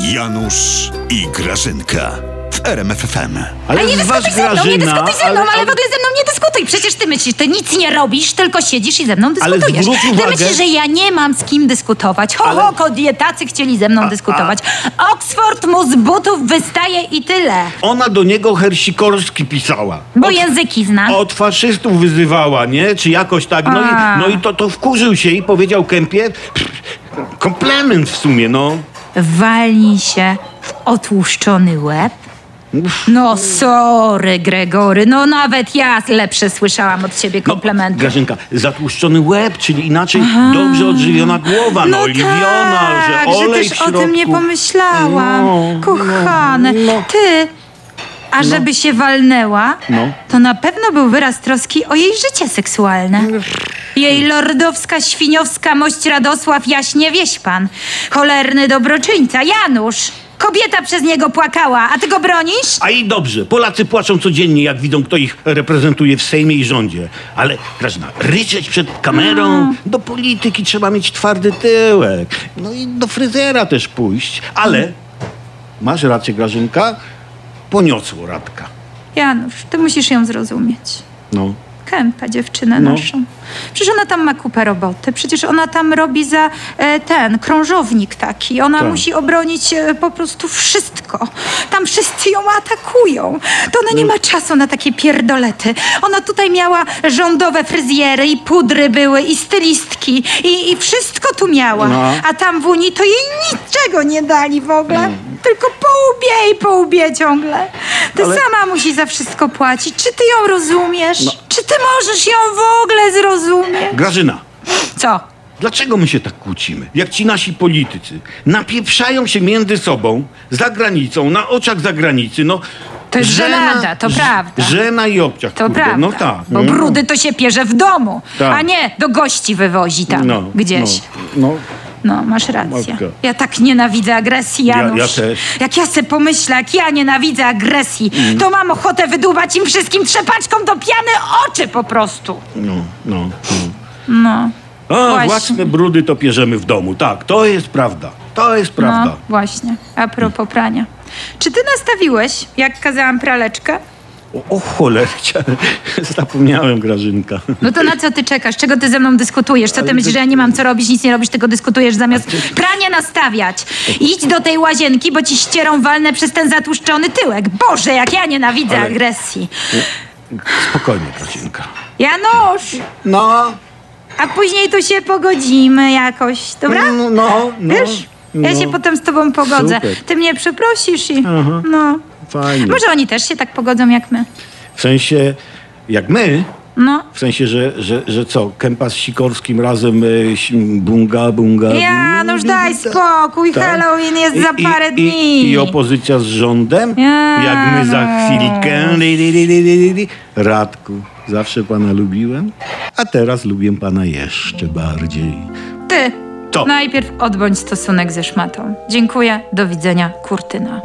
Janusz i Grażynka w RMFFM. Ale Ale nie dyskutuj ze mną, nie dyskutuj ze mną, ale, w ogóle ze mną nie dyskutuj. Przecież ty myślisz, ty nic nie robisz, tylko siedzisz i ze mną Ale dyskutujesz. zwróć Ty uwagę- myślisz, że ja nie mam z kim dyskutować. Ho, ho, kobietacy chcieli ze mną dyskutować. Oxford mu z butów wystaje i tyle. Ona do niego Hersikorski pisała. Bo Od- języki zna. Od faszystów wyzywała, nie? Czy jakoś tak. No A. i, no i to, to wkurzył się i powiedział Kępie. pff, Komplement w sumie, no. Walnij się w otłuszczony łeb. No sorry, Gregory, no nawet ja lepsze słyszałam od ciebie no komplementy. Grażynka, zatłuszczony łeb, czyli inaczej dobrze odżywiona głowa, no, oliwiona, tak, że olej też w o tym nie pomyślałam. No, Kochany, no, no. ty, a żeby się walnęła, No. to na pewno był wyraz troski o jej życie seksualne. Jej lordowska, świniowska mość Radosław jaśnie wieś pan. Cholerny dobroczyńca, Janusz. Kobieta przez niego płakała, a ty go bronisz? A i dobrze, Polacy płaczą codziennie, jak widzą, kto ich reprezentuje w Sejmie i rządzie. Ale, Grażyna, ryczeć przed kamerą, do polityki trzeba mieć twardy tyłek. No i do fryzjera też pójść. Ale, masz rację, Grażynka, poniosło Radka. Janusz, ty musisz ją zrozumieć. No. Kępę, dziewczynę No. naszą. Przecież ona tam ma kupę roboty. Przecież ona tam robi za e, ten krążownik taki. Ona Tak. musi obronić e, po prostu wszystko. Tam wszyscy ją atakują. To ona Mm. nie ma czasu na takie pierdolety. Ona tutaj miała rządowe fryzjery i pudry były i stylistki i, i wszystko tu miała. No. A tam w Unii to jej niczego nie dali w ogóle. Tylko po łbie i po łbie ciągle. Ty Ale- sama musi za wszystko płacić. Czy ty ją rozumiesz? No. Czy ty możesz ją w ogóle zrozumieć? Grażyna, Co? dlaczego my się tak kłócimy? Jak ci nasi politycy napieprzają się między sobą, za granicą, na oczach zagranicy, no... To jest żenada, to prawda. Żena i obciach, To kurde, prawda. no tak. Bo no. brudy to się pierze w domu, Tak. a nie do gości wywozi tam no, gdzieś. No, no. No, masz rację. Matka. Ja tak nienawidzę agresji, Ja- Janusz. ja też. Mm. Jak ja se pomyślę, jak ja nienawidzę agresji, to mam ochotę wydłubać im wszystkim trzepaczką do piany oczy po prostu. No, no, no. No, A, Właśnie. własne brudy to pierzemy w domu. Tak, to jest prawda. To jest prawda. no właśnie. A propos prania. Czy ty nastawiłeś, jak kazałam praleczkę? O, o cholercia. Zapomniałem, Grażynka. No to na co ty czekasz? Czego ty ze mną dyskutujesz? Co ty myślisz, że ja nie mam co robić, nic nie robisz, tylko dyskutujesz zamiast pranie nastawiać? Idź do tej łazienki, bo ci ścierą walnę przez ten zatłuszczony tyłek. Boże, jak ja nienawidzę Ale- agresji. Spokojnie, Grażynka. Janusz, No, a później tu się pogodzimy jakoś, dobra? no, no, no. Wiesz? Ja no. się potem z tobą pogodzę. Super. Ty mnie przeprosisz i... Aha. No. Fajnie. Może oni też się tak pogodzą jak my. W sensie, jak my, No. w sensie, że, że, że co, Kępa z Sikorskim razem ś- bunga, bunga. Janusz, daj spokój. Tak. Halloween jest za I- parę i, dni. I, I opozycja z rządem? Janusz. Jak my za chwilkę. Li, li, li. Radku, zawsze pana lubiłem, a teraz lubię pana jeszcze bardziej. Ty. Co? Najpierw odbądź stosunek ze szmatą. Dziękuję. Do widzenia. Kurtyna.